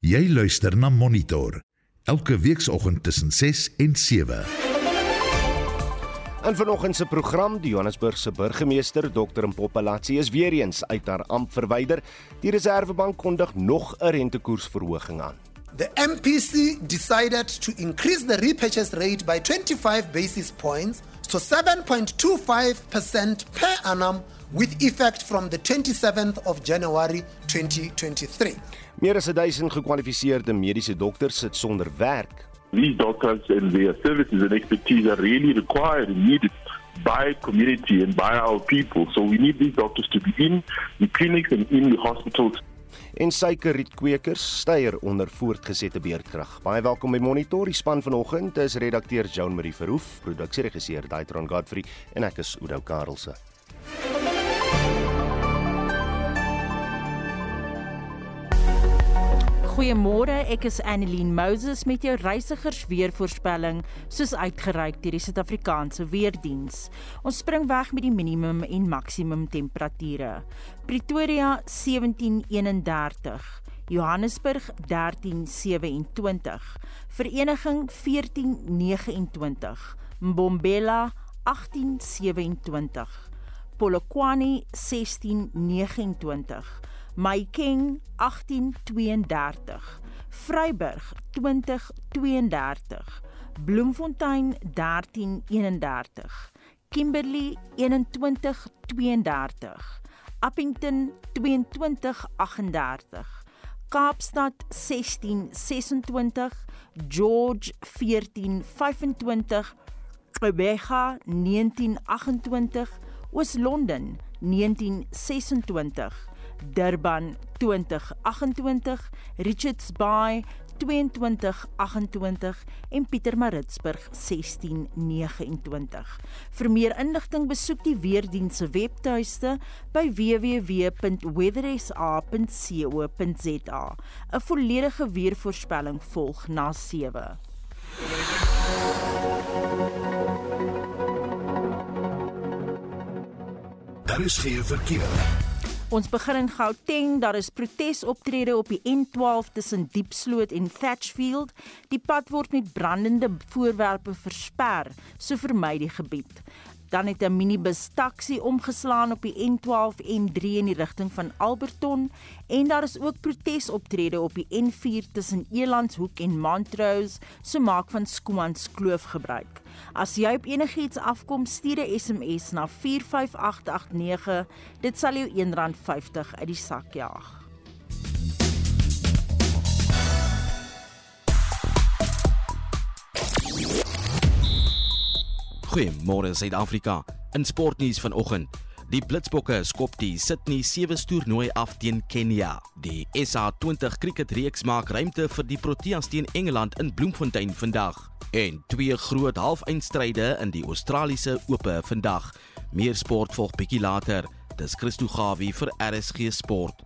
Jy luister na Monitor elke weekoggend tussen 6 en 7. En vanoggend se program, die Johannesburgse burgemeester Dr. Mpopalatsi is weer eens uit haar amp verwyder. Die Reserwebank kondig nog 'n rentekoersverhoging aan. The MPC decided to increase the repurchase rate by 25 basis points to 7.25% per annum with effect from the 27th of January 2023. Meer as 1000 gekwalifiseerde mediese dokters sit sonder werk. These doctors and their services and expertise are really required and needed by community and by our people. So we need these doctors to be in the clinics and in the hospitals. En suikerrietkweekers styer onder voortgesette beerdkrag. Baie welkom by Monitor. Die span vanoggend is redakteur Joan Marie Verhoef, produksieregisseur Daitron Godfrey en ek is Udo Karelse. Goeiemôre, ek is Annelien Moses met jou reisigers weervoorspelling soos uitgereik deur die Suid-Afrikaanse Weerdiens. Ons spring weg met die minimum en maksimum temperature. Pretoria 1731, Johannesburg 1327, Vereniging 1429, Mbombela 1827, Polokwane 1629. Myking 1832, Vryburg 2032, Bloemfontein 1331, Kimberley 2132, Appington 2238, Kaapstad 1626, George 1425, Gqeberha 1928, Oos-London 1926 Durban 2028, Richards Bay 2228 en Pietermaritzburg 1629. Vir meer inligting besoek die weerdiens se webtuiste by www.weathersa.co.za. 'n Volledige weervoorspelling volg na 7. Daar is geen verkeer. Ons begin in Gauteng, daar is protesoptrede op die N12 tussen Diepsloot en Thatchfield. Die pad word met brandende voorwerpe versper, so vermy die gebied. Dan het 'n minibus taxi omgeslaan op die N12 en N3 in die rigting van Alberton en daar is ook protesoptrede op die N4 tussen Elandshoek en Montrose, so maak van Skoomans Kloof gebruik. As jy op enigiets afkom, stuur 'n SMS na 45889. Dit sal jou R1.50 uit die sak jaag. Goeiemôre Suid-Afrika. In sportnuus vanoggend. Die Blitsbokke skop die Sydney 7 toernooi af teen Kenia. Die SA20 cricketreeks maak ruimte vir die Proteas teen Engeland in Bloemfontein vandag. En twee groot halfeindstryde in die Australiese Ope vandag. Meer sport volg bietjie later. Dis Christo Gawie vir RSG Sport.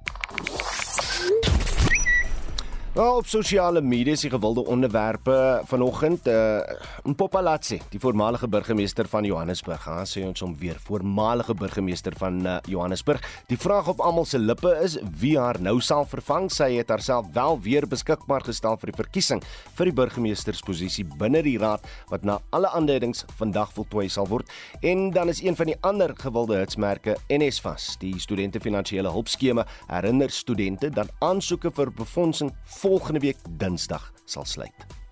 Nou op sosiale media is die gewilde onderwerpe vanoggend uh Mpopalatsi, die voormalige burgemeester van Johannesburg. Gaan sê ons hom weer, voormalige burgemeester van uh, Johannesburg. Die vraag op almal se lippe is wie haar nou sal vervang. Sy het haarself wel weer beskikbaar gestel vir die verkiesing vir die burgemeestersposisie binne die raad wat na alle aanduidings vandag voltooi sal word. En dan is een van die ander gewilde hitsmerke NSFAS, die studente finansiële hulpskema, herinner studente dat aansoeke vir befondsing volgende week Dinsdag sal sluit.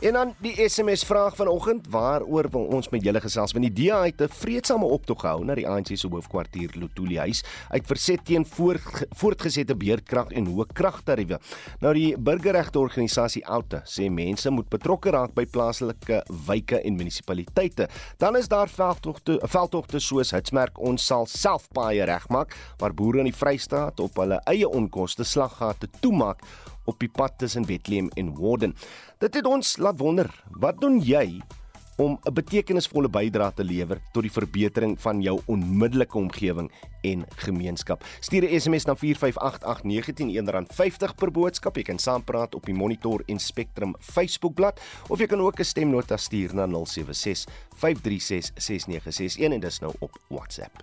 En dan die SMS vraag vanoggend, waaroor wil ons met julle gesels? Want die DA het 'n vreedsame optog gehou na die ANC se hoofkwartier Lotuli huis uit verset teen voor, voortgesette beerdkrag en hoë kragtariewe. Nou die burgerregte organisasie Outa sê mense moet betrokke raak by plaaslike wyke en munisipaliteite. Dan is daar veldtogte veldtogte soos Hitsmerk ons sal self paaie regmaak waar boere in die Vrystaat op hulle eie onkoste slaggate toemaak op die pad tussen Bethlehem en Warden. Dit het ons laat wonder, wat doen jy om 'n betekenisvolle bydrae te lewer tot die verbetering van jou onmiddellike omgewing en gemeenskap. Stuur 'n SMS na 4588919 R50 per boodskap. Jy kan saampraat op die Monitor en Spectrum Facebookblad of jy kan ook 'n stemnota stuur na 076 536 6961 en dis nou op WhatsApp.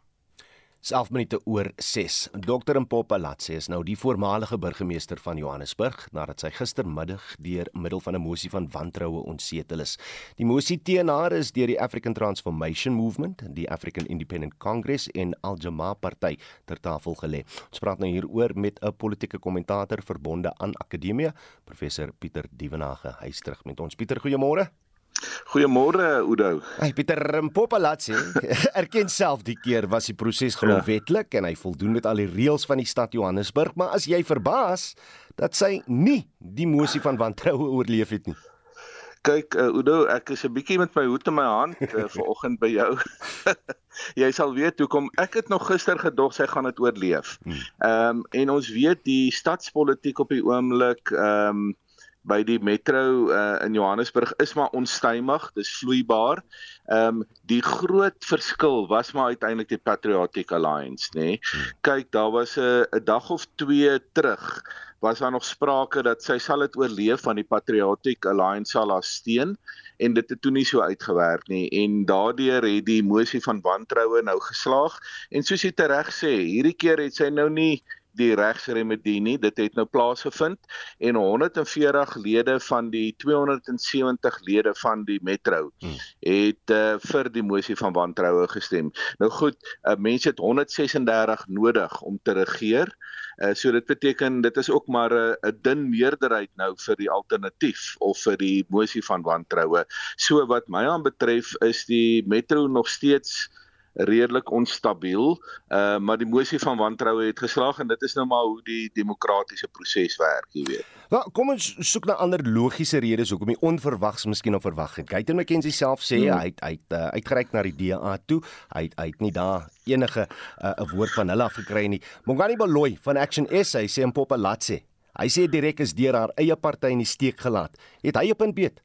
11 minute oor 6. Dr Mpopalatse is nou die voormalige burgemeester van Johannesburg nadat sy gistermiddag deur middel van 'n mosie van wantroue ontsetel is. Die mosie teen haar is deur die African Transformation Movement, die African Independent Congress en Al Jamaa Party ter tafel gelê. Ons praat nou hieroor met 'n politieke kommentator verbonde aan Akademia, professor Pieter Dievenage. Hy's terug met ons. Pieter, goeiemôre. Goeiemôre Oudo. Hey Pieter Mpopalatse erken self die keer was die proses grondwetlik ja. en hy voldoen met al die reëls van die stad Johannesburg, maar as jy verbaas dat sy nie die mosie van wantroue oorleef het nie. Kyk uh, Oudo, ek is 'n bietjie met my hoed in my hand uh, vanoggend by jou. jy sal weet hoekom ek het nog gister gedog sy gaan dit oorleef. Hmm. Ehm um, en ons weet die stadspolitiek op die oomblik ehm um, by die metro uh, in Johannesburg is maar onstuimig, dis vloeibaar. Ehm um, die groot verskil was maar uiteindelik die Patriotic Alliance, nê. Nee. Kyk, daar was 'n 'n dag of 2 terug was daar nog sprake dat sy sal dit oorleef van die Patriotic Alliance sal haar steun en dit het toe nie so uitgewerk nie en daardeur het die mosie van wantroue nou geslaag en soos jy reg sê hierdie keer het sy nou nie die regsremedie nie. Dit het nou plaasgevind en 140 lede van die 270 lede van die metro hmm. het uh, vir die mosie van wantroue gestem. Nou goed, uh, mense het 136 nodig om te regeer. Uh, so dit beteken dit is ook maar 'n uh, dun meerderheid nou vir die alternatief of vir die mosie van wantroue. So wat my aanbetref is die metro nog steeds redelik onstabiel, uh maar die mosie van wantroue het geslaag en dit is nou maar hoe die demokratiese proses werk, jy weet. Wel, kom ons soek na ander logiese redes hoekom die onverwags miskien onverwag het. Gaitan McKenzie self sê hmm. hy het het uh, uitgereik na die DA toe. Hy het, het nie daar enige uh, 'n uh, woord van hulle af gekry nie. Mongani Baloyi van Action SA sê in Popalatse. Hy sê direk is deur haar eie party in die steek gelaat. Het hy op 'n beet?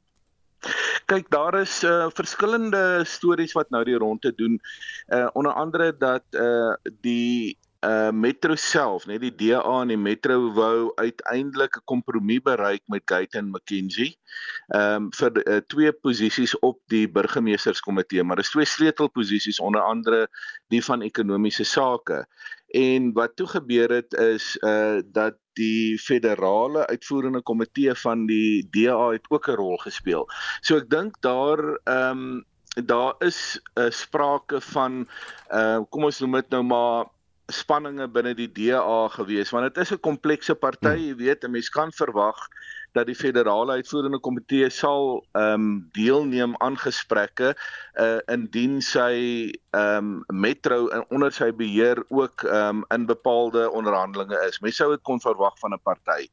Kyk, daar is uh, verskillende stories wat nou die ronde doen. Uh onder andere dat uh die uh Metro self, net die DA en die Metro wou uiteindelik 'n kompromie bereik met Gaitan McKenzie. Ehm um, vir uh, twee posisies op die burgemeesterskomitee, maar dis twee sleutelposisies onder andere die van ekonomiese sake. En wat toe gebeur het is uh dat die federale uitvoerende komitee van die DA het ook 'n rol gespeel. So ek dink daar ehm um, daar is 'n uh, sprake van uh kom ons noem dit nou maar spanninge binne die DA gewees want dit is 'n komplekse party, hmm. jy weet, 'n mens kan verwag dat die federale uitvoerende komitee sal ehm um, deelneem aan gesprekke uh indien sy ehm um, metro in onder sy beheer ook ehm um, in bepaalde onderhandelinge is. Mens sou dit kon verwag van 'n party.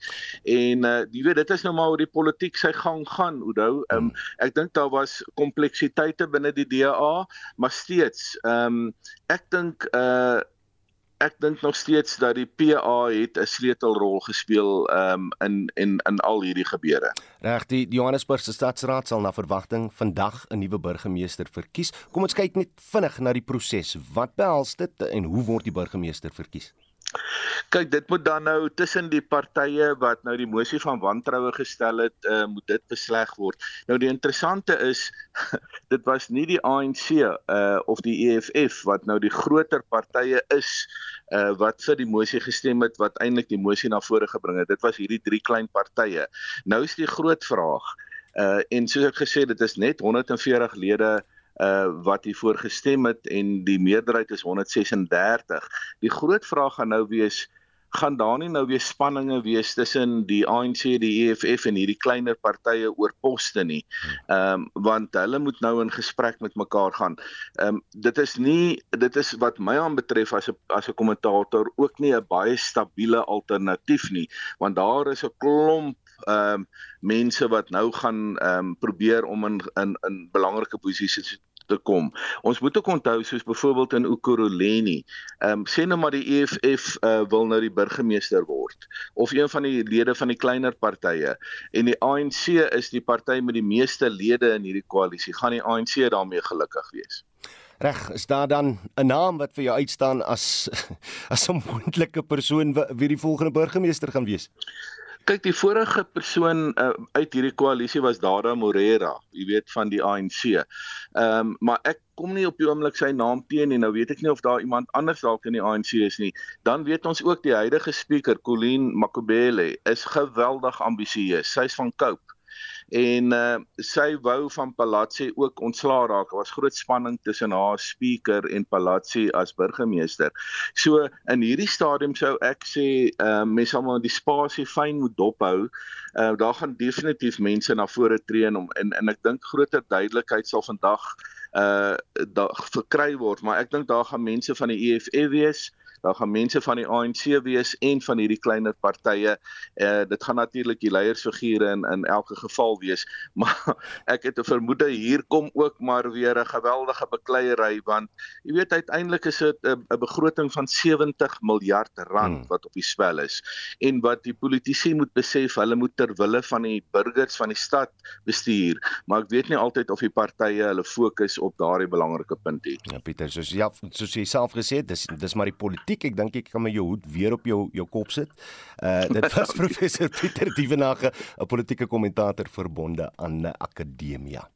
En uh jy weet dit is nou maar hoe die politiek sy gang gaan, Oudo. Ehm um, ek dink daar was kompleksiteite binne die DA, maar steeds ehm um, ek dink uh ek dink nog steeds dat die PA het 'n sleutelrol gespeel um, in en in, in al hierdie gebeure. Reg, die, Johannesburgse stadsraad sal na verwagting vandag 'n nuwe burgemeester verkies. Kom ons kyk net vinnig na die proses. Wat behels dit en hoe word die burgemeester verkies? Kyk, dit moet dan nou tussen die partye wat nou die mosie van wantroue gestel het, uh, moet dit besleg word. Nou die interessante is dit was nie die ANC uh of die EFF wat nou die groter partye is uh wat vir die mosie gestem het wat eintlik die mosie na vore gebring het. Dit was hierdie drie klein partye. Nou is die groot vraag uh en soos ek gesê dit is net 140 lede uh wat hiervoor gestem het en die meerderheid is 136. Die groot vraag gaan nou wees gaan daar nie nou weer spanninge wees tussen die ANC, die EFF en hierdie kleiner partye oor poste nie. Ehm um, want hulle moet nou in gesprek met mekaar gaan. Ehm um, dit is nie dit is wat my aanbetref as 'n as 'n kommentator ook nie 'n baie stabiele alternatief nie, want daar is 'n klomp ehm um, mense wat nou gaan ehm um, probeer om in in in belangrike posisies te kom. Ons moet ook onthou soos byvoorbeeld in Ukuruleni, ehm um, sê nou maar die EFF uh, eh, wil nou die burgemeester word of een van die lede van die kleiner partye en die ANC is die party met die meeste lede in hierdie koalisie. Gaan die ANC daarmee gelukkig wees? Reg, is daar dan 'n naam wat vir jou uitstaan as as 'n moontlike persoon wie die volgende burgemeester gaan wees? Kyk, die vorige persoon uh, uit hierdie koalisie was Dada Morera, jy weet van die ANC. Ehm um, maar ek kom nie op die oomblik sy naam teen nie. Nou weet ek nie of daar iemand anders dalk in die ANC is nie. Dan weet ons ook die huidige spreker, Colleen Makobele, is geweldig ambisieus. Sy's van Cope en uh, sy wou van Palazzi ook ontslaa raak. Daar was groot spanning tussen haar speaker en Palazzi as burgemeester. So in hierdie stadium sou ek sê uh, mense sal maar die spasie fyn moet dophou. Uh, daar gaan definitief mense na vore tree en en, en ek dink groter duidelikheid sal vandag uh verkry word, maar ek dink daar gaan mense van die EFF wees daar gaan mense van die ANC wees en van hierdie kleiner partye. Eh uh, dit gaan natuurlik die leiersfigure in in elke geval wees, maar ek het 'n vermoede hier kom ook maar weer 'n geweldige bekleierery want jy weet uiteindelik is dit 'n begroting van 70 miljard rand hmm. wat op die spel is en wat die politici moet besef, hulle moet ter wille van die burgers van die stad bestuur, maar ek weet nie altyd of die partye hulle fokus op daardie belangrike punt het. Ja Pieter, soos ja, soos jy self gesê het, dis dis maar die politiek politiek. Ek dink ek kan my jou hoed weer op jou jou kop sit. Uh dit was professor Pieter Dievenage, 'n politieke kommentator verbonde aan Akademia.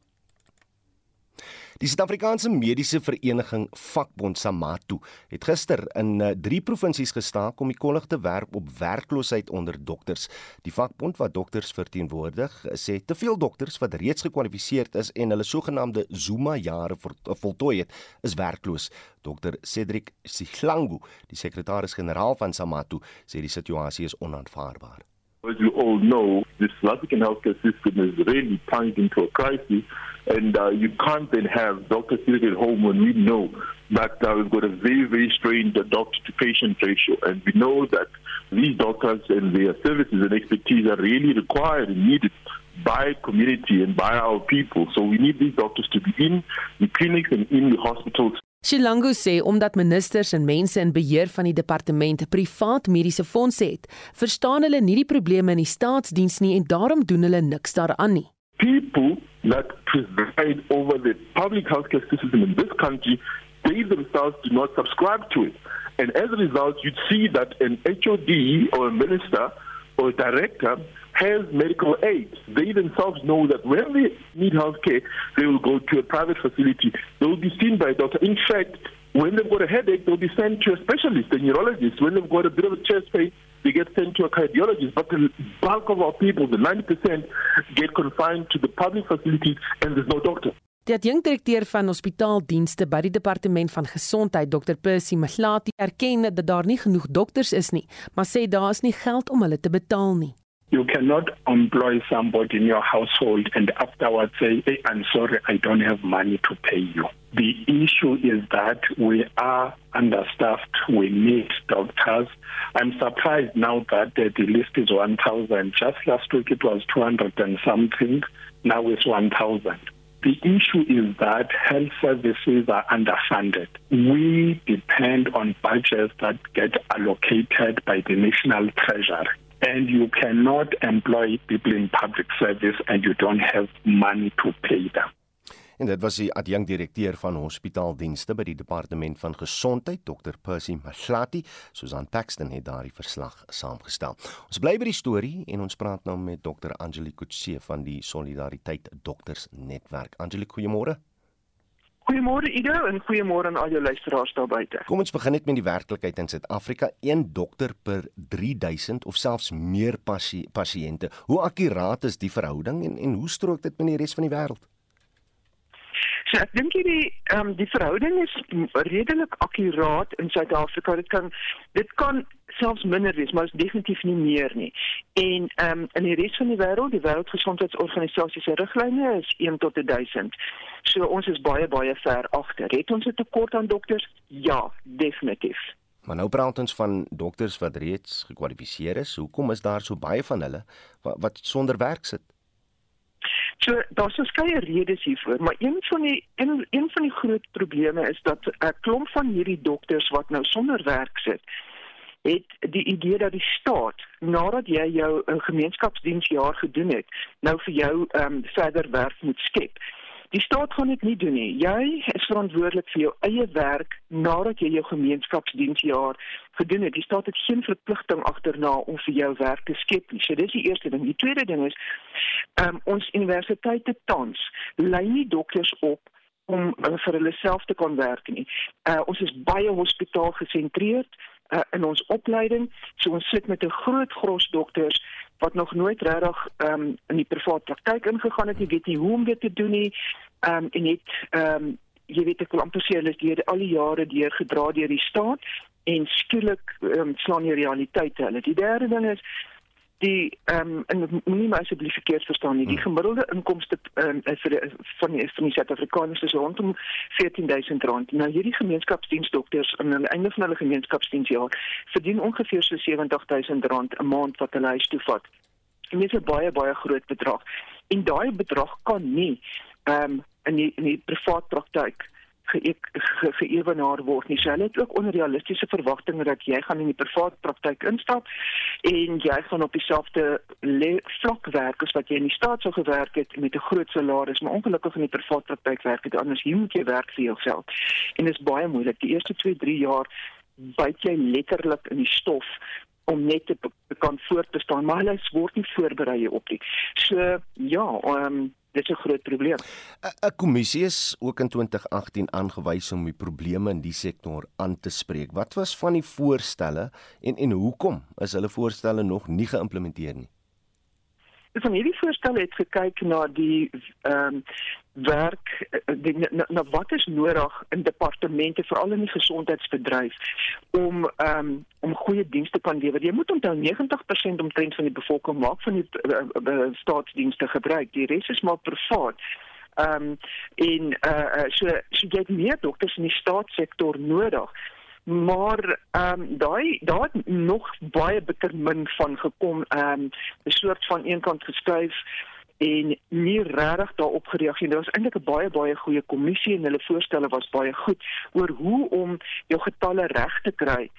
Die Suid-Afrikaanse Mediese Vereniging Vakbond SAMATU het gister in uh, drie provinsies gestaak om die kollig te werp op werkloosheid onder dokters. Die vakbond wat dokters verteenwoordig, sê te veel dokters wat reeds gekwalifiseer is en hulle sogenaamde Zuma jare voltooi het, is werkloos. Dr Cedric Sihlangu, die sekretaris-generaal van SAMATU, sê die situasie is onaanvaarbaar. As you all know, the South African healthcare system is really plunged into a crisis, and uh, you can't then have doctors sitting at home when we know that uh, we've got a very, very strained doctor to patient ratio, and we know that these doctors and their services and expertise are really required and needed by community and by our people. So we need these doctors to be in the clinics and in the hospitals Shilango sê omdat ministers en mense in beheer van die departement privaat mediese fondse het, verstaan hulle nie die probleme in die staatsdiens nie en daarom doen hulle niks daaraan nie. People that preside over the public healthcare system in this country, they themselves do not subscribe to it. And as a result, you'd see that an HOD or a minister or a director has medical aid. They themselves know that when they need health care, they will go to a private facility. They will be seen by a doctor. In fact, when they've got a headache, they'll be sent to a specialist, a neurologist. When they've got a bit of a chest pain, they get sent to a cardiologist. But the bulk of our people, the 90%, get confined to the public facilities and there's no doctor. Die adjunkdirekteur van hospitaaldienste by die departement van gesondheid, Dr Percy Maglati, erken dat daar nie genoeg dokters is nie, maar sê daar is nie geld om hulle te betaal nie. You cannot employ somebody in your household and afterwards say, hey, I'm sorry, I don't have money to pay you. The issue is that we are understaffed. We need doctors. I'm surprised now that uh, the list is 1,000. Just last week it was 200 and something. Now it's 1,000. The issue is that health services are underfunded. We depend on budgets that get allocated by the national treasury. and you cannot employ people in public service and you don't have money to pay them. En dit was die adjunkdirekteur van hospitaaldienste by die departement van gesondheid, Dr Percy Maslati, Susan Paxton het daardie verslag saamgestel. Ons bly by die storie en ons praat nou met Dr Angelique Kutse van die Solidariteit Dokters Netwerk. Angelique, goeiemôre. Goeiemôre Ido en goeiemôre aan al jou luisteraars daar buite. Kom ons begin net met die werklikheid in Suid-Afrika. Een dokter per 3000 of selfs meer pasiënte. Hoe akkuraat is die verhouding en en hoe strook dit met die res van die wêreld? So ek dink die ehm um, die verhouding is redelik akkuraat in Suid-Afrika. Dit kan dit kan selfs minder wees, maar is definitief nie meer nie. En ehm um, in die res van die wêreld, die Wêreldgesondheidsorganisasie se riglyne is 1 tot 1000. So ons is baie baie ver agter. Het ons 'n tekort aan dokters? Ja, definitief. Maar nou praat ons van dokters wat reeds gekwalifiseer is. Hoekom is daar so baie van hulle wat, wat sonder werk sit? So daar's verskeie redes hiervoor, maar een van die een, een van die groot probleme is dat 'n klomp van hierdie dokters wat nou sonder werk sit, het die idee dat die staat nadat jy jou 'n gemeenskapsdiensjaar gedoen het, nou vir jou ehm um, verder werk moet skep. Die staat gaan dit nie doen nie. Jy is verantwoordelik vir jou eie werk nadat jy jou gemeenskapsdiensjaar gedoen het. Die staat het geen verpligting agterna om vir jou werk te skep nie. So dis die eerste ding. Die tweede ding is um, ons universiteite tans lei nie dokters op om uh, vir hulle self te kan werk nie. Uh, ons is baie hospitaal gesentreerd uh, in ons opleiding. So ons sit met 'n groot gros dokters wat nog nooit regtig um, in die privaat praktyk ingegaan het, jy weet nie hoe om dit te doen nie. Ehm um, en net ehm um, jy weet ek wil amper sê hulle is deur al die jare deur gedra deur die staat en skielik um, slaan die realiteite hulle. Die derde ding is die ehm um, en moenie my asseblief verkeerd verstaan nie. Die hmm. gemiddelde inkomste um, vir die, van die van die Suid-Afrikaners is rondom R14000. Nou hierdie gemeenskapsdiensdokters aan die einde van hulle gemeenskapsdiensjaar verdien ongeveer so R70000 'n maand wat hulle huis toe vat. En dit is 'n baie baie groot bedrag. En daai bedrag kan nie ehm um, in die in die privaat praktyk geëwenaar word nie. So hulle het ook onrealistiese verwagtinge dat jy gaan in die privaat praktyk instap en jy gaan op dieselfde vlak werk as wat jy in die staat sou gewerk het met 'n groot salaris, maar ongelukkig in die privaat praktyk werk dit anders. Jy moet jy werk vir jouself. En dit is baie moeilik. Die eerste 2, 3 jaar byt jy letterlik in die stof om net te kan voortbestaan, maar hulle word nie voorberei op dit. So ja, ehm um, dit is 'n groot probleem. 'n Kommissie is ook in 2018 aangewys om die probleme in die sektor aan te spreek. Wat was van die voorstelle en en hoekom is hulle voorstelle nog nie geïmplementeer nie? Van hierdie voorstel het gekyk na die ehm um, werk eh, die, na, na wat is nodig in departemente veral in die gesondheidsbedryf om ehm um, om goeie dienste kan lewer. Jy moet onthou 90% omtrent van die bevolking maak van die uh, uh, staatsdienste gebruik. Die res is maar privaat. Ehm um, en eh uh, so so jy het meer dokters in die staatssektor nodig maar ehm um, daai daar het nog baie bitter min van gekom ehm um, 'n soort van eenkant geskuif en nie regtig daarop gereageer. Daar was eintlik 'n baie baie goeie kommissie en hulle voorstelle was baie goed oor hoe om jou getalle reg te kry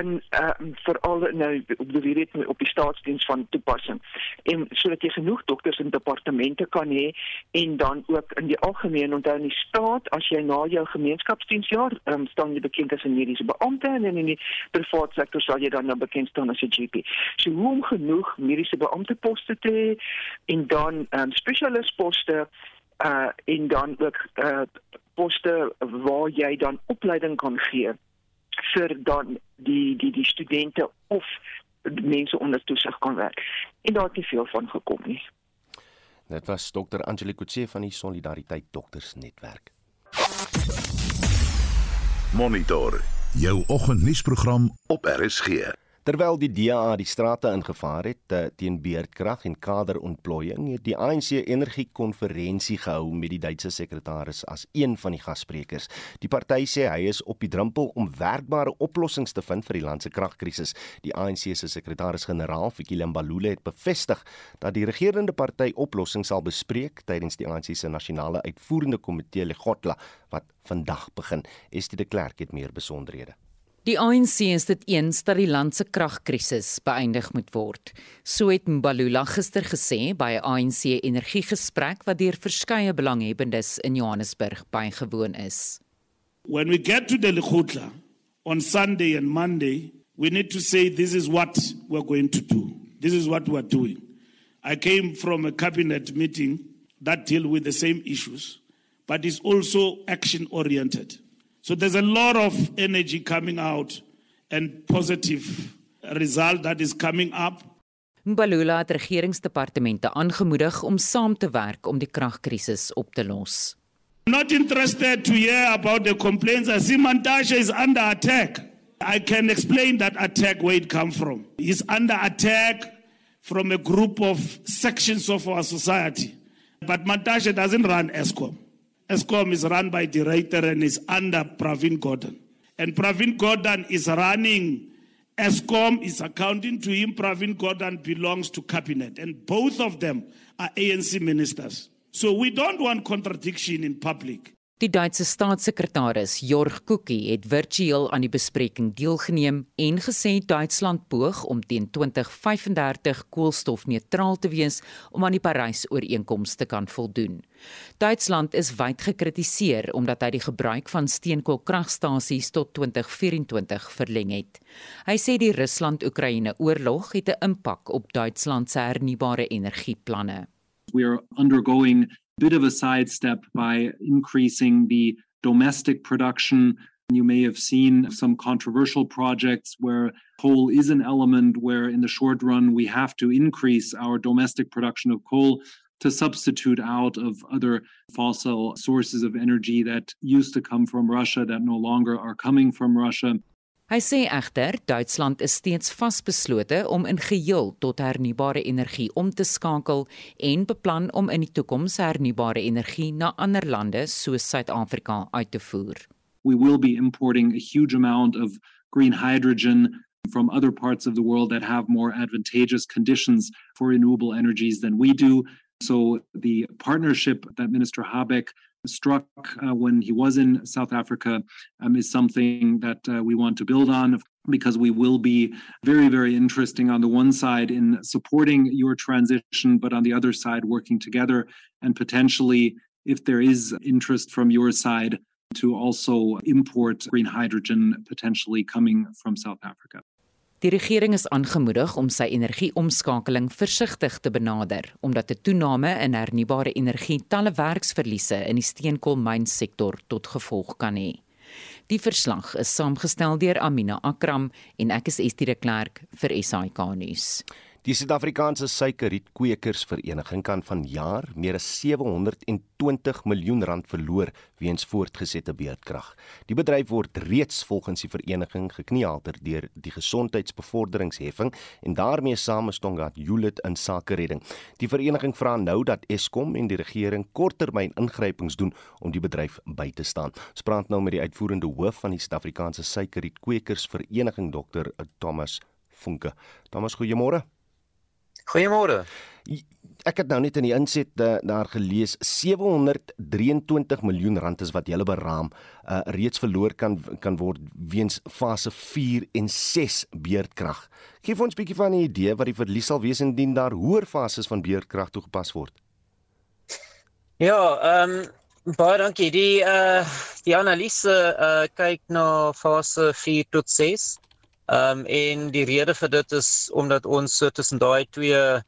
in uh, veral nou op die weet op die staatsdiens van toepassing en sodat jy genoeg dokters in departemente kan hê en dan ook in die algemeen onthou in die staat as jy na jou gemeenskapsdiensjaar um, staan jy bekend as 'n mediese beampte en in die private sektor sal jy dan nou bekend staan as 'n GP. So hoe om genoeg mediese beampte poste te hê en dan um, spesialistposte uh en dan ook uh poste waar jy dan opleiding kan gee vir dan die die die studente of mense onder toesig kan werk. En daar het nie veel van gekom nie. Dit was Dr. Angelique Kutse van die Solidariteit Dokters Netwerk. Monitor jou oggendnuusprogram op RSG. Terwyl die DA die strate ingevaar het uh, teen beerdkrag en kaderontplooiing, het die ANC energiekonferensie gehou met die Duitse sekretaris as een van die gassprekers. Die party sê hy is op die drempel om werkbare oplossings te vind vir die land se kragkrisis. Die ANC se sekretaris-generaal, Fikile Mbalule, het bevestig dat die regerende party oplossings sal bespreek tydens die ANC se nasionale uitvoerende komitee Legotla wat vandag begin. Estie de Klerk het meer besonderhede. Die ANC is dit eens dat die land se kragkrisis beëindig moet word. So het Mbalula gister gesê by 'n ANC energiegesprek wat deur verskeie belanghebbendes in Johannesburg bygewoon is. When we get to the Lekgotla on Sunday and Monday, we need to say this is what we're going to do. This is what we're doing. I came from a cabinet meeting that deal with the same issues, but is also action oriented. So there's a lot of energy coming out and positive result that is coming up. Mbalula het regeringsdepartemente aangemoedig om saam te werk om die kragkrisis op te los. Not interested to hear about the complaints as Simantashe is under attack. I can explain that attack where it come from. He's under attack from a group of sections of our society. But Mantashe doesn't run ESCOM. ESCOM is run by the director and is under Pravin Gordon. And Pravin Gordon is running ESCOM, is accounting to him. Pravin Gordon belongs to cabinet. And both of them are ANC ministers. So we don't want contradiction in public. Die Duitse staatssekretaris Jorg Kucki het virtueel aan die bespreking deelgeneem en gesê Duitsland poog om teen 2035 koolstofneutraal te wees om aan die Parys-ooreenkoms te kan voldoen. Duitsland is wyd gekritiseer omdat hy die gebruik van steenkoolkragstasies tot 2024 verleng het. Hy sê die Rusland-Oekraïne oorlog het 'n impak op Duitsland se hernubare energieplanne. We are undergoing bit of a sidestep by increasing the domestic production. You may have seen some controversial projects where coal is an element where, in the short run, we have to increase our domestic production of coal to substitute out of other fossil sources of energy that used to come from Russia that no longer are coming from Russia. Hy sê egter Duitsland is steeds vasbeslote om in geheel tot hernubare energie om te skakel en beplan om in die toekoms hernubare energie na ander lande soos Suid-Afrika uit te voer. We will be importing a huge amount of green hydrogen from other parts of the world that have more advantageous conditions for renewable energies than we do. So the partnership that Minister Habeck struck uh, when he was in South Africa um, is something that uh, we want to build on because we will be very, very interesting on the one side in supporting your transition, but on the other side, working together and potentially, if there is interest from your side, to also import green hydrogen potentially coming from South Africa. Die regering is aangemoedig om sy energieomskakeling versigtig te benader omdat 'n toename in hernubare energie talle werksverliese in die steenkoolmynsektor tot gevolg kan hê. Die verslag is saamgestel deur Amina Akram en ek is Estie de Klerk vir SAK nuus. Die Suid-Afrikaanse Suikerrietkwekersvereniging kan vanjaar meer as 720 miljoen rand verloor weens voortgesette beerdkrag. Die bedryf word reeds volgens die vereniging gekniehalter deur die gesondheidsbevorderingsheffing en daarmee saam is Tonga Julit in sake redding. Die vereniging vra nou dat Eskom en die regering korttermyn ingrypings doen om die bedryf by te staan. Ons praat nou met die uitvoerende hoof van die Suid-Afrikaanse Suikerrietkwekersvereniging Dr. Thomas Funke. Thomas, goeiemôre. Goeiemôre. Ek het nou net in die inset uh, daar gelees 723 miljoen rand is wat julle beraam uh, reeds verloor kan kan word weens fase 4 en 6 beerdkrag. Geef ons 'n bietjie van 'n idee wat die verlies sal wees indien daar hoër fases van beerdkrag toegepas word. Ja, ehm um, baie dankie. Die uh die analise uh kyk na fase 4 tot 6 Ehm um, en die rede vir dit is omdat ons so tussen daai twee ehm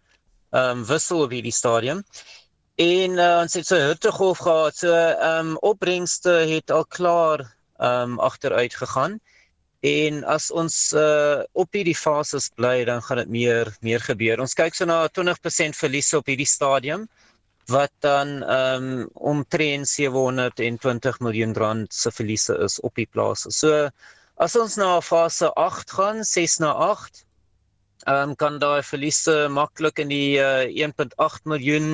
um, wissel op hierdie stadium. En uh, ons het so hittegolf gehad. So ehm um, opbrengste het al klaar ehm um, agteruit gegaan. En as ons uh, op hierdie fases bly, dan gaan dit meer meer gebeur. Ons kyk so na 20% verlies op hierdie stadium wat dan ehm um, omtrent 720 miljoen rand se verliese is op die plase. So As ons na fase 8 gaan, 6 na 8, ehm um, kan daai verliese maklik in die uh, eh, 1.8 miljoen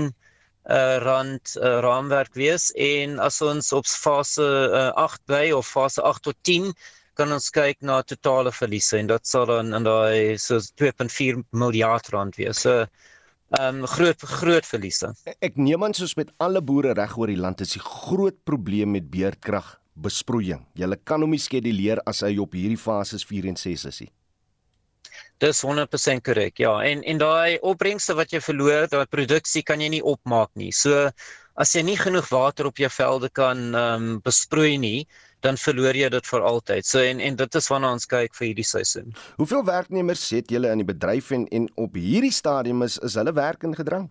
uh, rand uh, raamwerk wees en as ons op fase uh, 8 bly of fase 8 tot 10 kan ons kyk na totale verliese en dit sal dan in daai so 2.4 miljard rand wees. So ehm um, groot groot verliese. Ek neem aan soos met alle boere reg oor die land is die groot probleem met beerdkrag besproeiing. Jy kan hom nie skeduleer as hy op hierdie fases 4 en 6 is nie. Dis 100% korrek. Ja, en en daai opbrengste wat jy verloor, daai produksie kan jy nie opmaak nie. So as jy nie genoeg water op jou velde kan ehm um, besproei nie, dan verloor jy dit vir altyd. So en en dit is waarna ons kyk vir hierdie seisoen. Hoeveel werknemers het julle in die bedryf en en op hierdie stadium is is hulle werk in gedrang?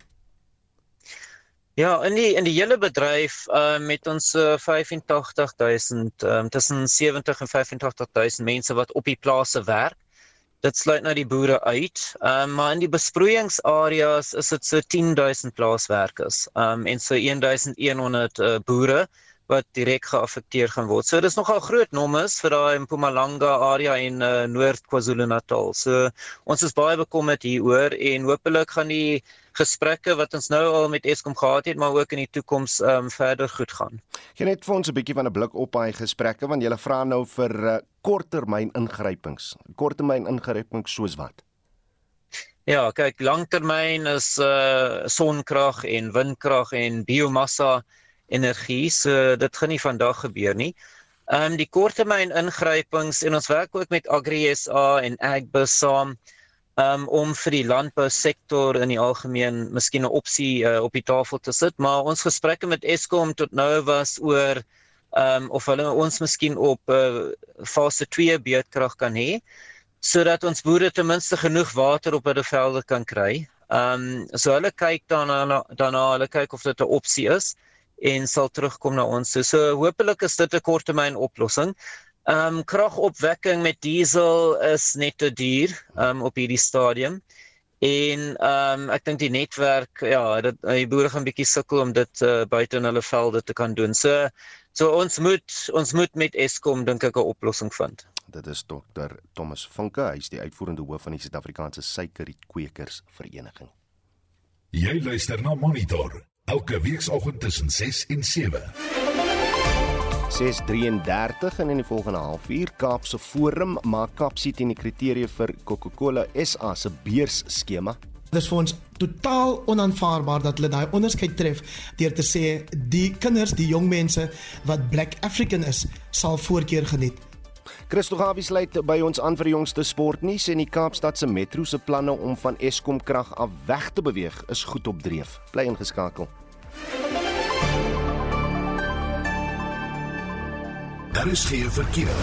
Ja, in die in die hele bedryf uh met ons uh, 85000 um tussen 70 en 85000 mense wat op die plase werk. Dit sluit nou die boere uit. Um maar in die besproeiingsareas is dit so 10000 plaaswerkers. Um en so 1100 uh, boere wat direk geaffekteer gaan word. So dis nogal groot nommers vir daai Mpumalanga area en uh, Noord KwaZulu-Natal. So ons is baie bekommerd hieroor en hopelik gaan die gesprekke wat ons nou al met Eskom gehad het, maar ook in die toekoms ehm um, verder goed gaan. Jy net vir ons 'n bietjie van 'n blik op daai gesprekke want jy vra nou vir uh, korttermyn ingrypings. Korttermyn ingrypings soos wat? Ja, kyk, langtermyn is uh sonkrag en windkrag en biomassa energie. So dit gaan nie vandag gebeur nie. Ehm um, die korttermyn ingrypings en ons werk ook met AgriSA en Agbus saam um, om vir die landbousektor in die algemeen miskien 'n opsie uh, op die tafel te sit, maar ons gesprekke met Eskom tot nou was oor ehm um, of hulle ons miskien op uh, fase 2 beurtkrag kan hê sodat ons boere ten minste genoeg water op hulle velde kan kry. Ehm um, so hulle kyk daarna daarna hulle kyk of dit 'n opsie is en sal terugkom na ons. So, so hopelik is dit 'n korttermyn oplossing. Ehm um, kragopwekking met diesel is net te duur um, op hierdie stadium. En ehm um, ek dink die netwerk ja, dit die boere gaan bietjie sukkel om dit uh, buite in hulle velde te kan doen. So so ons moet ons moet met Eskom dink ek 'n oplossing vind. Dit is Dr Thomas Vinke, hy is die uitvoerende hoof van die Suid-Afrikaanse Suikerrietkweekers Vereniging. Jy luister na Monitor elke weekoggend tussen 6 en 7. 6:33 en in die volgende halfuur Kaapse Forum maak Kaapsie teen die kriteria vir Coca-Cola SA se beursskema. Dit is vir ons totaal onaanvaarbaar dat hulle daai onderskeid tref deur te sê die kinders, die jong mense wat Black African is, sal voorkeur geniet. Christo Gawie sluit by ons aan vir die jongste sportnuus en die Kaapstad se metro se planne om van Eskom krag af weg te beweeg is goed op dreef. Bly ingeskakel. Daar is geen verkeer.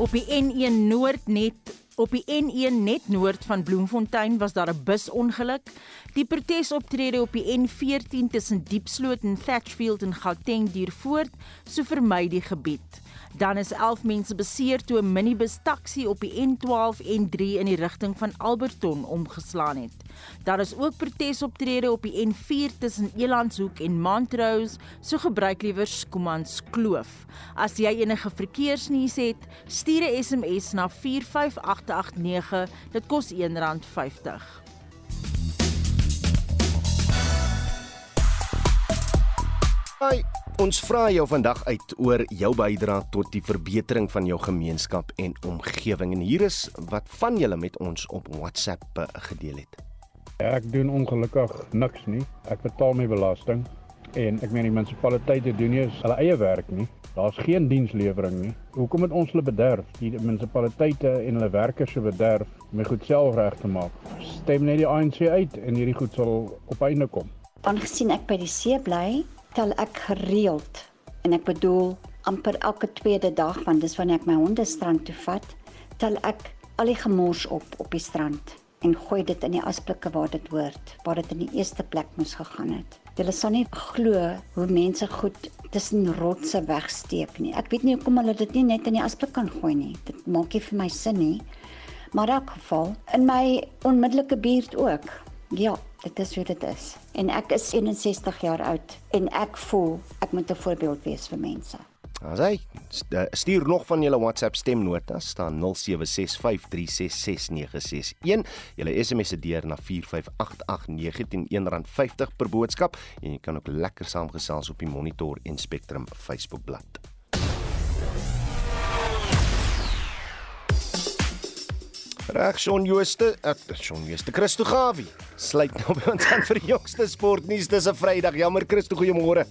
Op die N1 Noord net op die N1 net noord van Bloemfontein was daar 'n busongeluk. Die protesoptrede op die N14 tussen Diepsloot en Thatchfield in Gauteng duur voort, so vermy die gebied. Dan is 11 mense beseer toe 'n minibus taxi op die N12 en 3 in die rigting van Alberton omgeslaan het. Daar is ook protesoptrede op die N4 tussen Elandshoek en Montrose, so gebruik liewer Skomans Kloof. As jy enige verkeersnuus het, stuur 'n SMS na 45889. Dit kos R1.50. Hi, ons vra jou vandag uit oor jou bydrae tot die verbetering van jou gemeenskap en omgewing en hier is wat van julle met ons op WhatsApp eh, gedeel het. Ja, ek doen ongelukkig niks nie. Ek betaal my belasting en ek meen die munisipaliteite doen nie hulle eie werk nie. Daar's geen dienslewering nie. Hoekom moet ons hulle bederf? Die munisipaliteite en hulle werkers se bederf om goed self reg te maak. Stem net die ANC uit en hierdie goed sal op einde kom. Aangesien ek by die see bly, tel ek gereeld en ek bedoel amper elke tweede dag want dis wanneer ek my honde strand toe vat, tel ek al die gemors op op die strand en gooi dit in die asblikke waar dit hoort, waar dit in die eerste plek moes gegaan het. Hulle sal nie glo hoe mense goed tussen rotse wegsteek nie. Ek weet nie hoekom hulle dit nie net in die asblik kan gooi nie. Dit maak nie vir my sin nie. Maar in elk geval in my onmiddellike buurt ook. Ja, dit is hoe dit is. En ek is 61 jaar oud en ek voel ek moet 'n voorbeeld wees vir mense. As hy eh, stuur nog van julle WhatsApp stemnota staan 0765366961. Julle SMS se deur na 45889 R1.50 per boodskap en jy kan ook lekker saamgesels op die Monitor en Spectrum Facebookblad. Reg Shaun Jooste, ek uh, Shaun Jooste, Christo Gawie. Sluit nou by ons aan vir die jongste sportnuus. Dis 'n Vrydag. Jammer Christo, goeiemôre.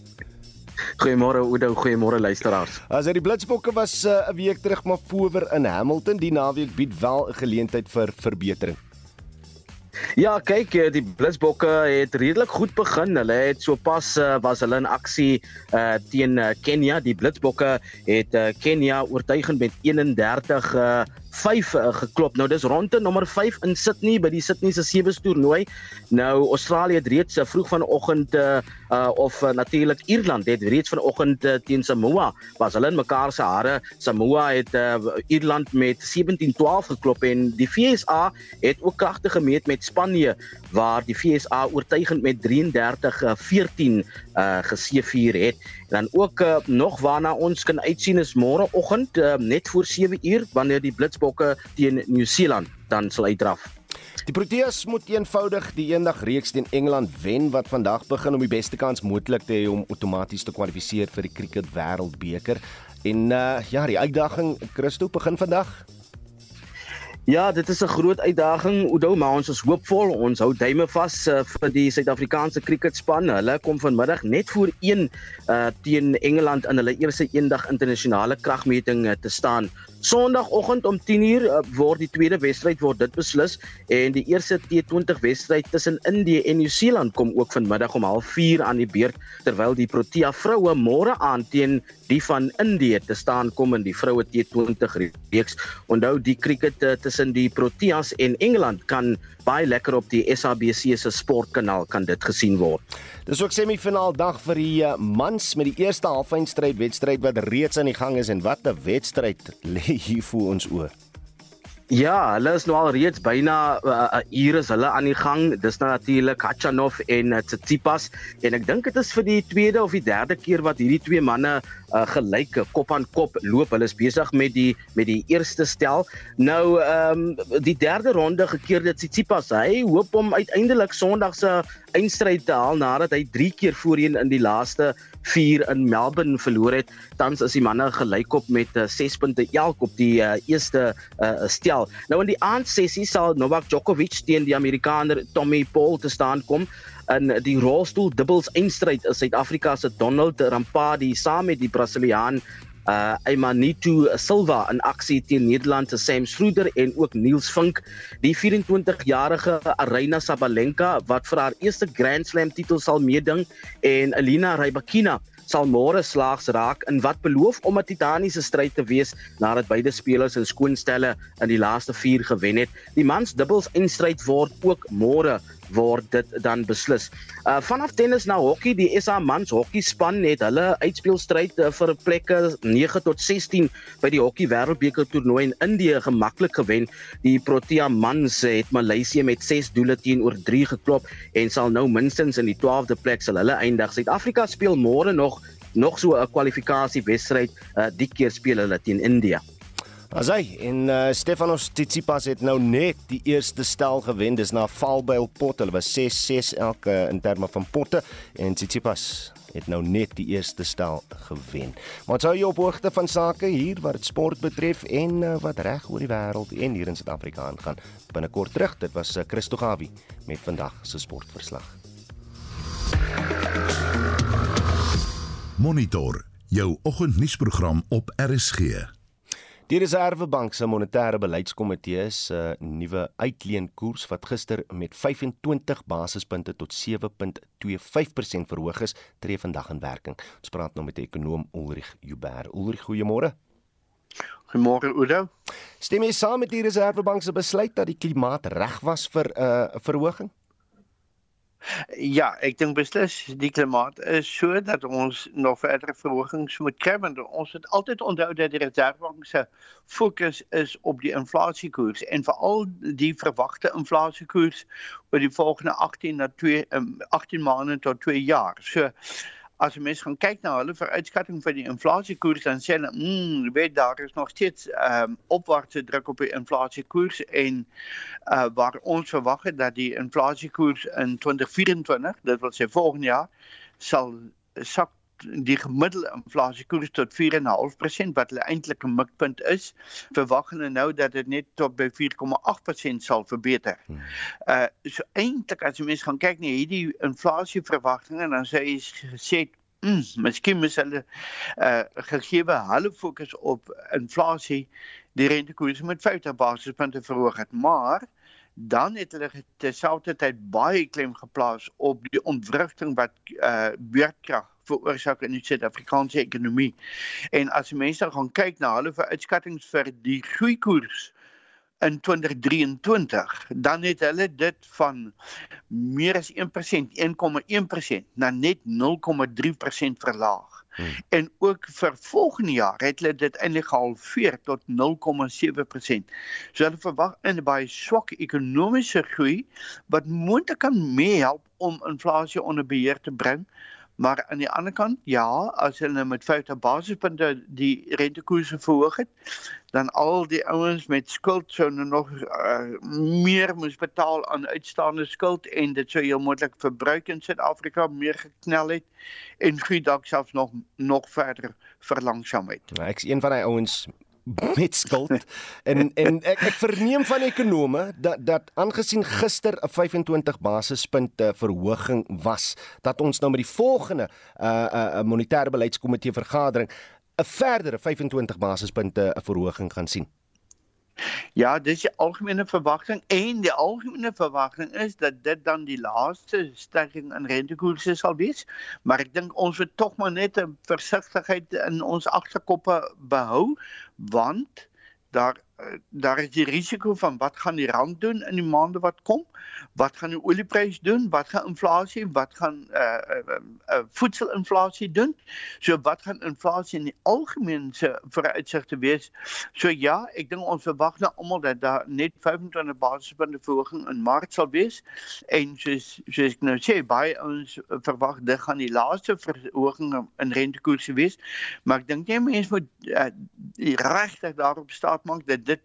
Goeiemôre Oudo, goeiemôre luisteraars. As dit die Blitsbokke was eh, 'n uh, week terug maar power in Hamilton, die naweek bied wel 'n geleentheid vir verbetering. Ja, kyk, eh, die Blitsbokke het redelik goed begin. Hulle het sopas was hulle in aksie uh, teen Kenia. Die Blitsbokke het uh, Kenia oortuigend met 31 uh, 5 uh, geklop. Nou dis ronde nommer 5 in Sydney by die Sydney se sewe toernooi. Nou Australië het reeds uh, vroeg vanoggend uh, uh of uh, natuurlik Ierland het reeds vanoggend uh, teen Samoa was hulle in mekaar se hare. Samoa het uh, Ierland met 17-12 geklop en die VSA het ook kragtig gemeet met Spanje waar die VSA oortuigend met 33-14 uh geseëvier het. Dan ook uh, nog waarna ons kan uitsien is môreoggend uh, net voor 7 uur wanneer die Blitsbokke teen Nieu-Seeland dan sal uitdraf. Die Proteas moet eenvoudig die eendag reeks teen Engeland wen wat vandag begin om die beste kans moontlik te hê om outomaties te kwalifiseer vir die Cricket Wêreldbeker. En uh ja, die uitdaging Christo begin vandag. Ja, dit is 'n groot uitdaging. Oudo, maar ons is hoopvol. Ons hou duime vas uh, vir die Suid-Afrikaanse kriketspan. Hulle kom vanmiddag net voor 1 uh, teen Engeland in hulle eerste eendag internasionale kragmeting uh, te staan. Sondagoggend om 10:00 uh, word die tweede wedstryd word dit beslis en die eerste T20 wedstryd tussen Indië en Nieu-Seeland kom ook vanmiddag om 04:30 aan die beurt terwyl die Protea vroue môre aan teen die van Indië te staan kom in die vroue T20 reeks. Onthou die kriket uh, tussen die Proteas en Engeland kan baie lekker op die SABC se sportkanaal kan dit gesien word. Dis ook semifinaal dag vir die uh, mans met die eerste halfeindstryd wedstryd wat reeds aan die gang is en wat 'n wedstryd lê hier voor ons oë. Ja, hulle is nou al reeds byna 'n uh, uur is hulle aan die gang. Dis nou natuurlik Kachanov en uh, Tsitsipas en ek dink dit is vir die tweede of die derde keer wat hierdie twee manne uh, gelyk kop aan kop loop. Hulle is besig met die met die eerste stel. Nou ehm um, die derde ronde gekeer dit Tsitsipas. Hy hoop om uiteindelik Sondag se eindstryd te haal nadat hy 3 keer voorheen in die laaste 4 in Melbourne verloor het. Tans is die manne gelykop met 6 uh, punte elk op die uh, eerste uh, stel. Nou in die aandsessie sal Novak Djokovic teen die Amerikaner Tommy Paul te staan kom in die rolstoel dubbels eindstryd is Suid-Afrika se Donald Rampadi saam met die Brasiliaan uh Emanitu Silva in aksie teen Nederland se Sam Schroeder en ook Niels Vink die 24-jarige Arina Sabalenka wat vir haar eerste Grand Slam titel sal meeding en Elina Rybakina sal môre slaags raak in wat beloof om 'n titaniese stryd te wees nadat beide spelers in skoonstelle in die laaste 4 gewen het. Die mans dubbels eindstryd word ook môre word dit dan beslis. Uh vanaf tennis na hokkie, die SA mans hokkie span het hulle uitspelstryd uh, vir plekke 9 tot 16 by die hokkie wêreldbeker toernooi in Indië gemaklik gewen. Die Protea mans het Maleisië met 6 doele teenoor 3 geklop en sal nou minstens in die 12de plek sal hulle eindig. Suid-Afrika speel môre nog nog so 'n kwalifikasie wedstryd. Uh die keer speel hulle teen Asai en uh, Stefanos Tsitsipas het nou net die eerste stel gewen. Dis na Valbuil pot. Hulle was 6-6 elke in terme van potte en Tsitsipas het nou net die eerste stel gewen. Maar sou jy op hoogte van sake hier wat sport betref en uh, wat reg oor die wêreld en hier in Suid-Afrika aangaan binnekort terug. Dit was uh, Christo Gawie met vandag se sportverslag. Monitor jou oggendnuusprogram op RSG. Die Reserwebank se monetêre beleidskomitee se uh, nuwe uitleenkoers wat gister met 25 basispunte tot 7.25% verhoog is, tree vandag in werking. Ons praat nou met die ekonom Ulrich Huber. Ulrich, goeiemôre. Goeiemôre Udo. Stem jy saam met die Reserwebank se besluit dat die klimaat reg was vir 'n uh, verhoging? Ja, ek dink beslis die klimaat is so dat ons nog verdere verhogings moet want ons het altyd onthou dat die Reservebank se fokus is op die inflasiekoers en veral die verwagte inflasiekoers oor die volgende 18 na 2 18 maande tot 2 jaar. As jy mens gaan kyk na hulle vooruitskatting vir die inflasiekoers dan sê hulle, "Mmm, weet daar is nog steeds ehm um, opwaartse druk op die inflasiekoers en uh waar ons verwag het dat die inflasiekoers in 2024, dit wil sê volgende jaar, sal sak die gemiddelde inflasiekoers tot 4.5% wat hulle eintlik 'n mikpunt is, verwag hulle nou dat dit net tot by 4.8% sal verbeter. Hmm. Uh so eintlik as jy mens gaan kyk na hierdie inflasieverwagtinge dan sê jy gesê Mm, miskien moet hulle uh gegee hulle fokus op inflasie die rentekoers met 50 basispunte verhoog het maar dan het hulle terselfdertyd baie klem geplaas op die ontwrigting wat uh beurtkrag veroorsaak in die Suid-Afrikaanse ekonomie. En as mense gaan kyk na hulle vooruitskattinge vir die groeikoers in 2023, dan het hulle dit van meer as 1%, 1,1% na net 0,3% verlaag. Hmm. En ook vir volgende jaar het hulle dit eintlik gehalveer tot 0,7%. So hulle verwag 'n baie swak ekonomiese groei wat moontlik kan meehelp om inflasie onder beheer te bring. Maar aan die ander kant, ja, as hulle met 50 basispunte die rentekoerse verhoog het, dan al die ouens met skuld sou nou nog uh, meer moes betaal aan uitstaande skuld en dit sou heel moontlik verbruik in Suid-Afrika meer geknel het en groei dalk selfs nog nog verder verlangsaam het. Nou, ek's een van daai ouens met skuld. En en ek ek verneem van ekonome dat dat aangesien gister 'n 25 basispunte verhoging was, dat ons nou met die volgende uh uh monetêre beleidskomitee vergadering 'n verdere 25 basispunte 'n verhoging gaan sien. Ja, dis die algemene verwagting en die algemene verwagting is dat dit dan die laaste stygings in rentekoerse sal wees, maar ek dink ons moet tog maar net 'n versigtigheid in ons agterkoppe behou want daar Eh, daar is die risiko van wat gaan die rand doen in die maande wat kom? Wat gaan die olieprys doen? Wat gaan inflasie? Wat gaan eh uh, uh, uh, voedselinflasie doen? So wat gaan inflasie in die algemeen se vooruitsigte wees? So ja, ek dink ons verwag nou almal dat daar net 25 basispunte verhoging in Maart sal wees en soos soos ek nou sê, baie ons verwag dit gaan die laaste verhoging in rentekoerse wees, maar ek dink nie mense moet uh, regtig daarop staat maak dat dit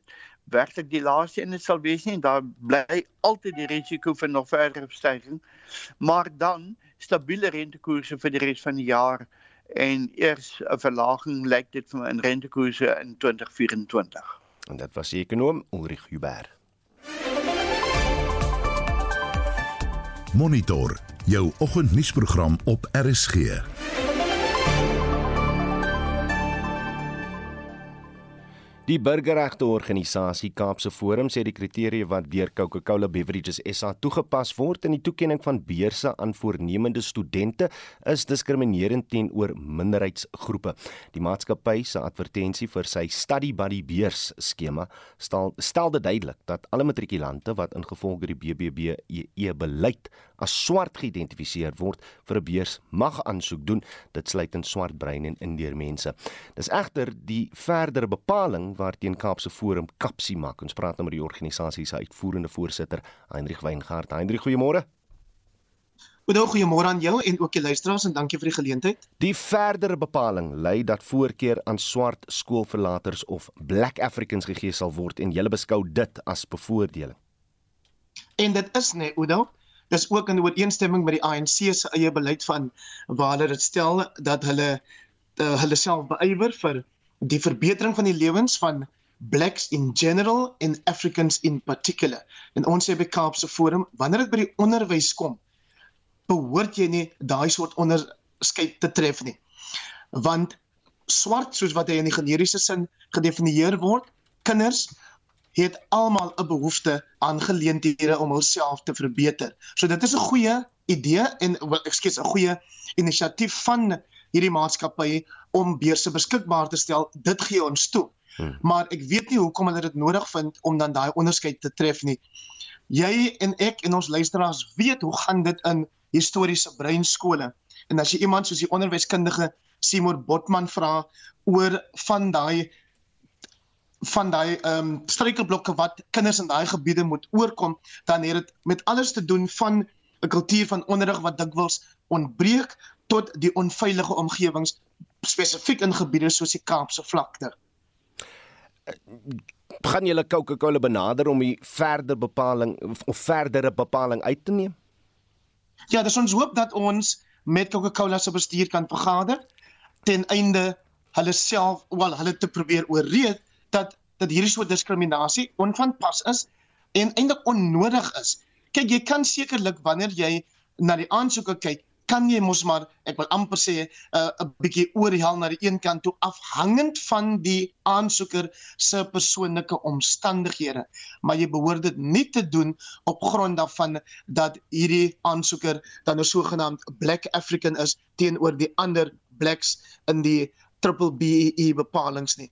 werklik die laaste een sal wees nie en daar bly altyd die risiko vir nog verdere stygings maar dan stabiele rentekoerse vir die res van die jaar en eers 'n verlaging lyk dit vir my in rentekoerse in 2024 en dit was die ekonom Ulrich Huber Monitor jou oggendnuusprogram op RSG Die burgerregte organisasie Kaapse Forum sê die kriteria wat deur Coca-Cola Beverages SA toegepas word in die toekenning van beurse aan voornemende studente is diskriminerend teenoor minderheidsgroepe. Die maatskappy se advertensie vir sy Study Buddy beurs skema stel stel dit duidelik dat alle matrikulante wat ingevolge die BBBEE beleid as swart geïdentifiseer word vir 'n beurs mag aansoek doen. Dit sluit in swart brein en indeer mense. Dis egter die verdere bepaling waarteen Kaapse Forum kapsie maak. Ons praat nou met die organisasie se uitvoerende voorsitter, Heinrich Weingart. Heinrich, goeiemôre. Goeie goeiemôre aan jou en ook die luisteraars en dankie vir die geleentheid. Die verdere bepaling lei dat voorkeur aan swart skoolverlaters of black africans gegee sal word en jy beskou dit as bevoordeling. En dit is nee, Oudo. Dis ook in ooreenstemming met die ANC se eie beleid van waar hulle dit stel dat hulle uh, hulle self beywer vir die verbetering van die lewens van blacks in general en Africans in particular. En ons sê by Kaapse Forum, wanneer dit by die onderwys kom, behoort jy nie daai soort onderskeid te tref nie. Want swart soos wat hy in die generiese sin gedefinieer word, kinders het almal 'n behoefte aan geleenthede om hulself te verbeter. So dit is 'n goeie idee en ekskuus 'n goeie inisiatief van hierdie maatskappye om beurse beskikbaar te stel. Dit gee ons toe. Hmm. Maar ek weet nie hoekom hulle dit nodig vind om dan daai onderskeid te tref nie. Jy en ek en ons luisteraars weet hoe gaan dit in historiese breinskole. En as jy iemand soos die onderwyskundige Simon Botman vra oor van daai van daai ehm um, struikelblokke wat kinders in daai gebiede moet oorkom, dan het dit met alles te doen van 'n kultuur van onderrig wat dikwels ontbreek tot die onveilige omgewings spesifiek in gebiede soos die Kaapse vlakte. Gaan julle Coca-Cola benader om die verder bepaling of verdere bepaling uit te neem? Ja, dis ons hoop dat ons met Coca-Cola se bestuur kan vergader ten einde hulle self, wel hulle te probeer ooreed dat dat hierdie soort diskriminasie onvanpas is en eintlik onnodig is. Kyk, jy kan sekerlik wanneer jy na die aansoeke kyk, kan jy mos maar ek wil amper sê 'n uh, 'n bietjie oor die hel na die een kant toe afhangend van die aansoeker se persoonlike omstandighede. Maar jy behoort dit nie te doen op grond daarvan dat hierdie aansoeker dan 'n sogenaamd black african is teenoor die ander blacks in die triple BEE bepalinge nie.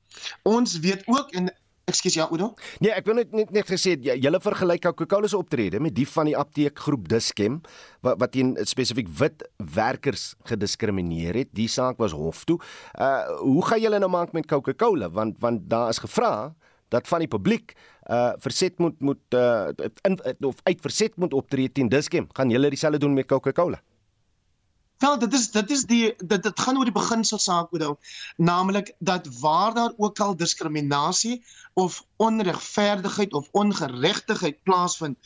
Ons weet ook en ekskuus ja Udo. Nee, ek wil net net, net gesê jy julle vergelyk Coca-Cola se optrede met die van die apteekgroep Dischem wat wat teen spesifiek wit werkers gediskrimineer het. Die saak was hof toe. Uh hoe gaan julle nou maak met Coca-Cola want want daar is gevra dat van die publiek uh verset moet moet uh in, of uit verset moet optree teen Dischem. Gaan julle dieselfde doen met Coca-Cola? Wel, dit is dit is die dit dit gaan oor die beginsel saak oor naamlik dat waar daar ook al diskriminasie of onregverdigheid of ongeregtigheid plaasvind,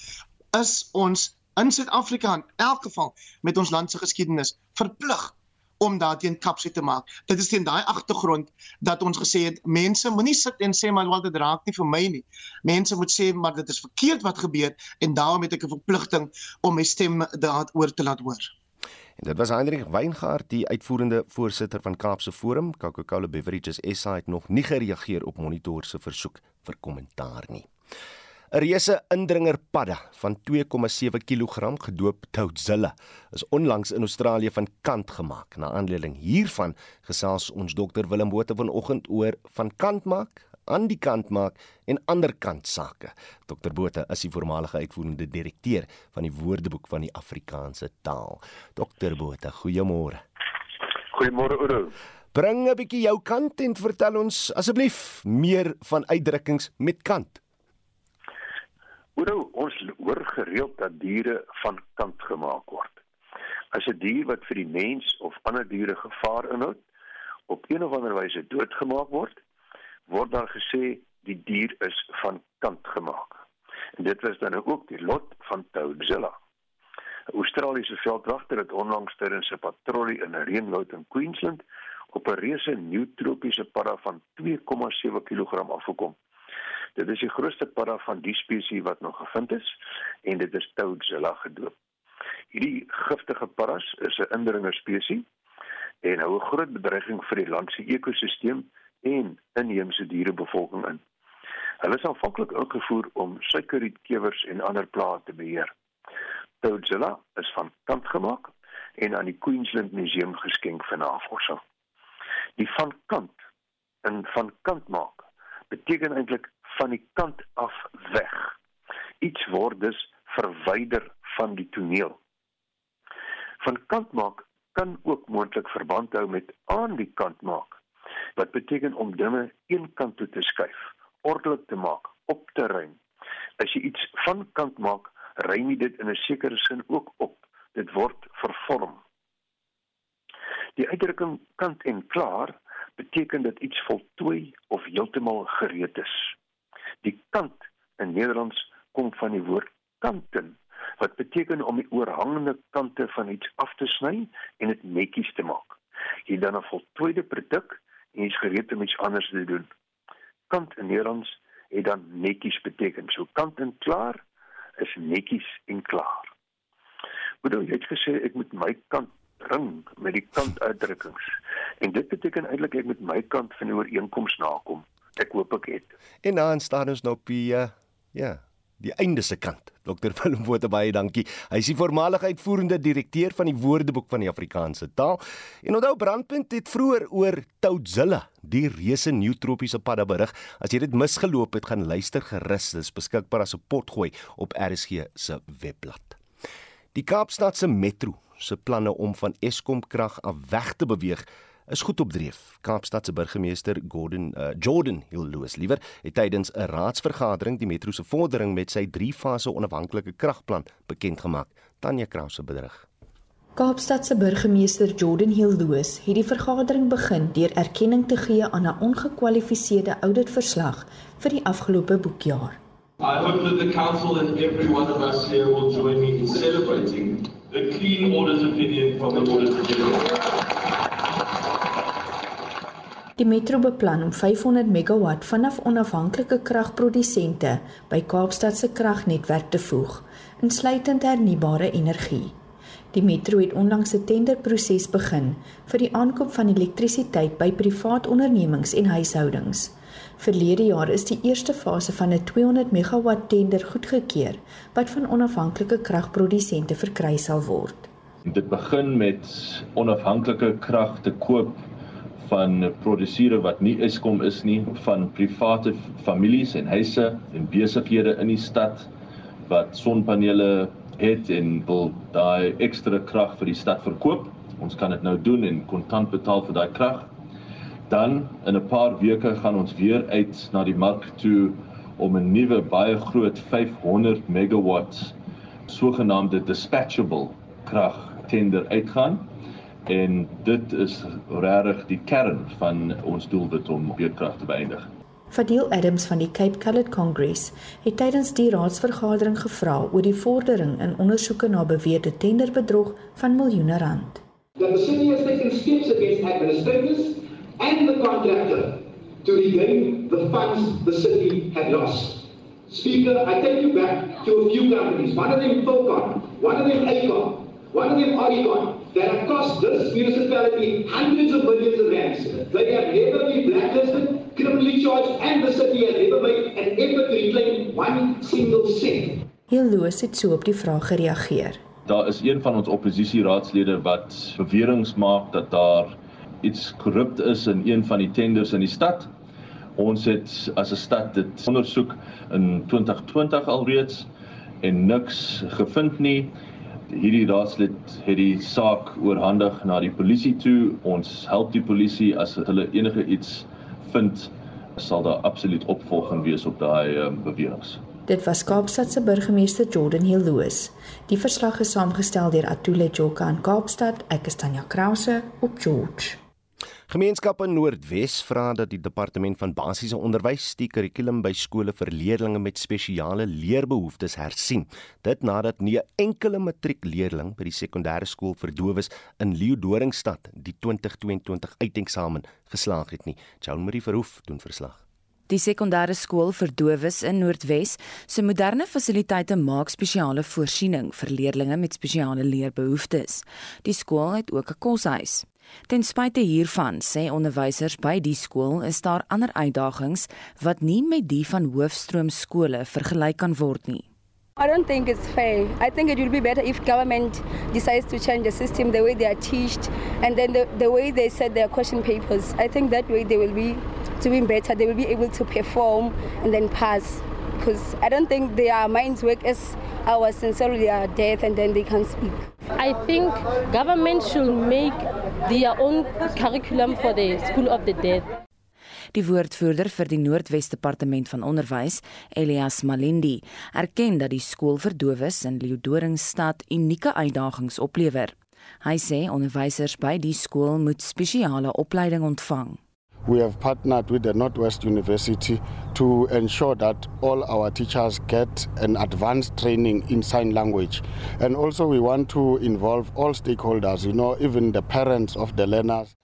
is ons in Suid-Afrika in elk geval met ons land se geskiedenis verplig om daarteen kapsie te maak. Dit is teen daai agtergrond dat ons gesê het mense moenie sit en sê maar wat dit raak nie vir my nie. Mense moet sê maar dit is verkeerd wat gebeur en daarom het ek 'n verpligting om my stem daaroor te laat hoor. En dit was Hendrik Weingart, die uitvoerende voorsitter van Kaapse Forum. Coca-Cola Beverages SA het nog nie gereageer op Monitor se versoek vir kommentaar nie. 'n Reuse indringerpadda van 2,7 kg gedoop Toudzilla is onlangs in Australië van kant gemaak. Na aanleiding hiervan gesels ons dokter Willem Botha vanoggend oor van kant maak, aan die kant maak en ander kant sake. Dr Botha is die voormalige uitvoerende direkteur van die Woordeboek van die Afrikaanse taal. Dr Botha, goeiemôre. Goeiemôre Oudo. Bring 'n bietjie jou kant en vertel ons asseblief meer van uitdrukkings met kant. Oudo, ons hoor gereeld dat diere van kant gemaak word. As 'n die dier wat vir die mens of ander diere gevaar inhoud, op een of ander wyse doodgemaak word, word daar gesê die dier is van kant gemaak. En dit was dan ook die lot van Toadzilla. 'n Australiese veldwagter het onlangs tydens 'n patrollie in 'n reënwoud in Queensland op 'n reuse nuutropiese padda van 2,7 kg afgekom. Dit is die grootste padda van die spesies wat nog gevind is en dit is Toadzilla gedoop. Hierdie giftige paddas is 'n indringer spesies en hou 'n groot bedreiging vir die land se ekosisteem en inheemse dierebevolking in. Hulle is aanvanklik ingevoer om suikerrietkewers en ander plaae te beheer. Toadzilla is van kant gemaak en aan die Queensland Museum geskenk vir navorsing. Die van kant en van kant maak beteken eintlik van die kant af weg. Iets word dus verwyder van die toneel. Van kant maak kan ook moontlik verband hou met aan die kant maak. Wat beteken om dinge een kant toe te skuif, ordelik te maak, op te ruim. As jy iets van kant maak, ruim jy dit in 'n sekere sin ook op. Dit word vervorm. Die uitdrukking kant en klaar beteken dat iets voltooi of heeltemal gereed is. Die kant in Nederlands kom van die woord kanten wat beteken om die oorhangende kante van iets af te sny en dit netjies te maak. Jy dan 'n voltooide produk en jy's gereed om iets anders te doen. Kant in Nederlands het dan netjies beteken. So kant en klaar is netjies en klaar. Bedoel jy het gesê ek moet my kant bring met die kantuitdrukkings. En dit beteken eintlik ek moet my kant van die ooreenkoms nakom. Ek hoop ek het. En dan staan ons nou op die uh, ja, die einde se kant. Dr. Willem Botha baie dankie. Hy is die voormalige uitvoerende direkteur van die Woordeboek van die Afrikaanse taal. En onthou Brandpunt het vroeër oor Toudzilla, die reuse nuutropiese padda berig. As jy dit misgeloop het, gaan luister gerus. Dit is beskikbaar as 'n potgooi op RSG se webblad. Die Kaapstad se metro se planne om van Eskom krag af weg te beweeg is goed op dreef. Kaapstad se burgemeester Gordon uh, Jordan Hilloos liewer het tydens 'n raadsvergadering die metro se vordering met sy 3-fase onafhanklike kragplan bekend gemaak. Tanya Krause bedrig. Kaapstad se burgemeester Jordan Hilloos het die vergadering begin deur erkenning te gee aan 'n ongekwalifiseerde ouditverslag vir die afgelope boekjaar. I hope that the council and every one of us here will join me in celebrating the clean audit opinion from the Auditor General. Die metro beplan om 500 megawatt vanaf onafhanklike kragprodusente by Kaapstad se kragnetwerk te voeg, insluitend hernubare energie. Die metro het onlangs 'n tenderproses begin vir die aankoop van elektrisiteit by privaat ondernemings en huishoudings. Verlede jaar is die eerste fase van 'n 200 megawatt tender goedgekeur wat van onafhanklike kragprodusente verkry sal word. Dit begin met onafhanklike krag te koop van produseure wat nie Eskom is nie, van private families en huise en besighede in die stad wat sonpanele het en wil daai ekstra krag vir die stad verkoop. Ons kan dit nou doen en kontant betaal vir daai krag. Dan in 'n paar weke gaan ons weer uit na die mark toe om 'n nuwe baie groot 500 megawatt sogenaamde dispatchable krag tender uitgaan en dit is regtig die kern van ons doelwit om beurtkrag te beëindig. Fadil Adams van die Cape Coloured Congress het tydens die raadsvergadering gevra oor die vordering in ondersoeke na beweerde tenderbedrog van miljoene rand. the city has taken steps against administrators and the contractor to regain the funds the city had lost. Speaker, I take you back to a few companies. One of them Philcon, one of them Acon, one of them Oricon, that have cost this municipality hundreds of millions of rands. They have never been blacklisted, criminally charged, and the city has never made an effort to reclaim one single cent. Heel Loos het so op die vraag gereageer. Daar is een van ons oppositieraadslede wat beweringe maak dat daar iets korrupt is in een van die tenders in die stad. Ons het as 'n stad dit ondersoek in 2020 alreeds en niks gevind nie. Hierdie raadslid het die saak oorhandig na die polisie toe. Ons help die polisie as hulle enige iets vind, sal daar absoluut opvolging wees op daai um, beweringe. Dit was Kaapstad se burgemeester Jordan Hiloos. Die verslag is saamgestel deur Atule Joka in Kaapstad. Ek is Tanya Krause op George. Gemeenskappe in Noordwes vra dat die departement van basiese onderwys die kurrikulum by skole vir leerders met spesiale leerbehoeftes hersien. Dit nadat nie 'n enkele matriekleerling by die sekondêre skool vir dowes in Leeudoringstad die 2022 uiteksamen geslaag het nie. Jean-Marie Verhoef doen verslag. Die sekondêre skool vir dowes in Noordwes se moderne fasiliteite maak spesiale voorsiening vir leerders met spesiale leerbehoeftes. Die skool het ook 'n koshuis. Ten spyte hiervan sê onderwysers by die skool is daar ander uitdagings wat nie met die van hoofstroom skole vergelyk kan word nie. I don't think it's fair. I think it will be better if government decides to change the system, the way they are taught, and then the, the way they set their question papers. I think that way they will be doing better. They will be able to perform and then pass. Because I don't think their minds work as ours sincerely they are deaf and then they can speak. I think government should make their own curriculum for the school of the deaf. Die woordvoerder vir die Noordwes Departement van Onderwys, Elias Malindi, erken dat die skool vir dowes in Leeudoringstad unieke uitdagings oplewer. Hy sê onderwysers by die skool moet spesiale opleiding ontvang. We have partnered with the Northwest University to ensure that all our teachers get an advanced training in sign language. And also, we want to involve all stakeholders, you know, even the parents of the learners.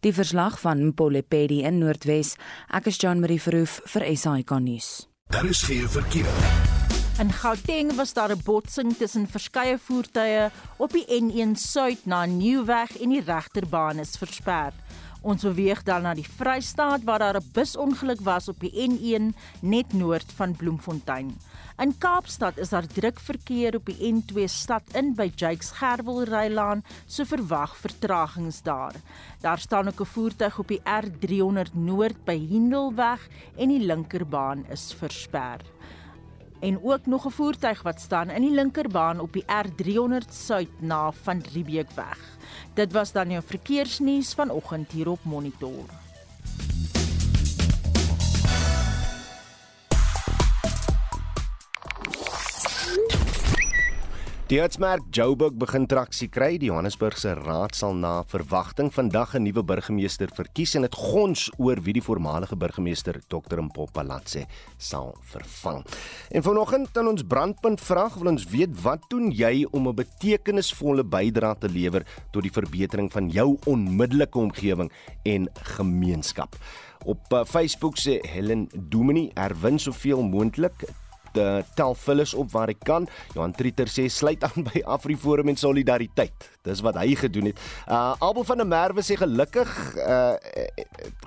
Die verslag van Mpolepedi in Noordwes. Ek is Jean Marie Verhoef vir SAK nuus. Daar is geen verkeer. In Gauteng was daar 'n botsing tussen verskeie voertuie op die N1 Suid na Nieuweg en die regterbaan is versper. Ons beweeg dan na die Vrystaat waar daar 'n busongeluk was op die N1 net noord van Bloemfontein. In Kaapstad is daar druk verkeer op die N2 stad in by Jakes Gerwel Rylaan, so verwag vertragings daar. Daar staan ook 'n voertuig op die R300 noord by Hindelweg en die linkerbaan is versper. En ook nog 'n voertuig wat staan in die linkerbaan op die R300 suid na van Riebeekweg. Dit was dan jou verkeersnuus vanoggend hier op Monitor. Die hitsmerk Joburg begin traksie kry. Die Johannesburgse raad sal na verwagting vandag 'n nuwe burgemeester verkies en dit gons oor wie die voormalige burgemeester Dr. Mpopalatse sal vervang. En vanoggend aan ons brandpunt vraag wil ons weet wat doen jy om 'n betekenisvolle bydrae te lewer tot die verbetering van jou onmiddellike omgewing en gemeenskap. Op uh, Facebook sê Helen Domini erwin soveel moontlik uh, tel vullis op waar ek kan. Johan Trieter sê sluit aan by Afriforum en solidariteit. Dis wat hy gedoen het. Uh Abel van der Merwe sê gelukkig uh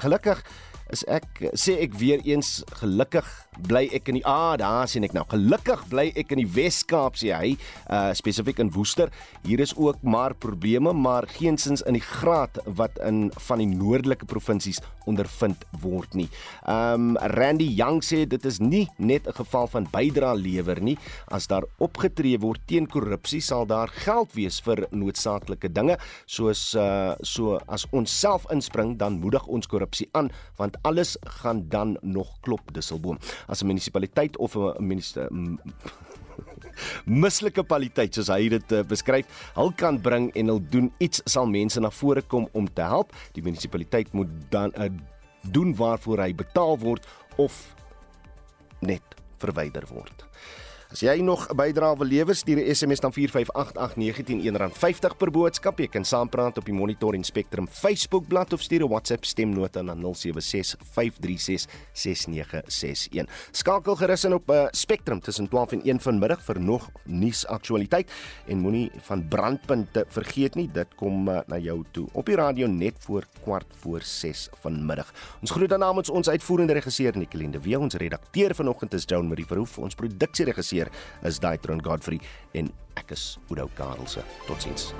gelukkig is ek sê ek weer eens gelukkig bly ek in die ah daar sien ek nou. Gelukkig bly ek in die Wes-Kaap sê hy uh spesifiek in Woester. Hier is ook maar probleme maar geensins in die graad wat in van die noordelike provinsies ondervind word nie. Um Randy Young sê dit is nie net 'n geval van bydra lewer nie. As daar opgetree word teen korrupsie sal daar geld wees vir noodsaaklike dinge. Soos uh so as ons self inspring dan moedig ons korrupsie aan want alles gaan dan nog klop Dusselboom as 'n munisipaliteit of 'n minister mislike kwaliteit soos hy dit uh, beskryf, hul kan bring en hul doen iets sal mense na vore kom om te help. Die munisipaliteit moet dan uh, doen waarvoor hy betaal word of net verwyder word. As jy nog 'n bydrae wil lewer, stuur 'n SMS dan 4588919 R50 per boodskap. Jy kan saampraat op die Monitor en Spectrum Facebook bladsy of stuur 'n WhatsApp stemnota na 0765366961. Skakel gerus in op uh, Spectrum tussen 12 en 1 vanmiddag vir nog nuus aktualiteit en moenie van brandpunte vergeet nie. Dit kom uh, na jou toe op die radio net voor kwart voor 6 vanmiddag. Ons groet dan namens ons uitvoerende regisseur Nicolinde Wee, ons redakteur vanoggend is Joan Marie Verhoef, ons produksieregisseur is Daitron Godfrey en ek is Oudo Karelse. Totsiens.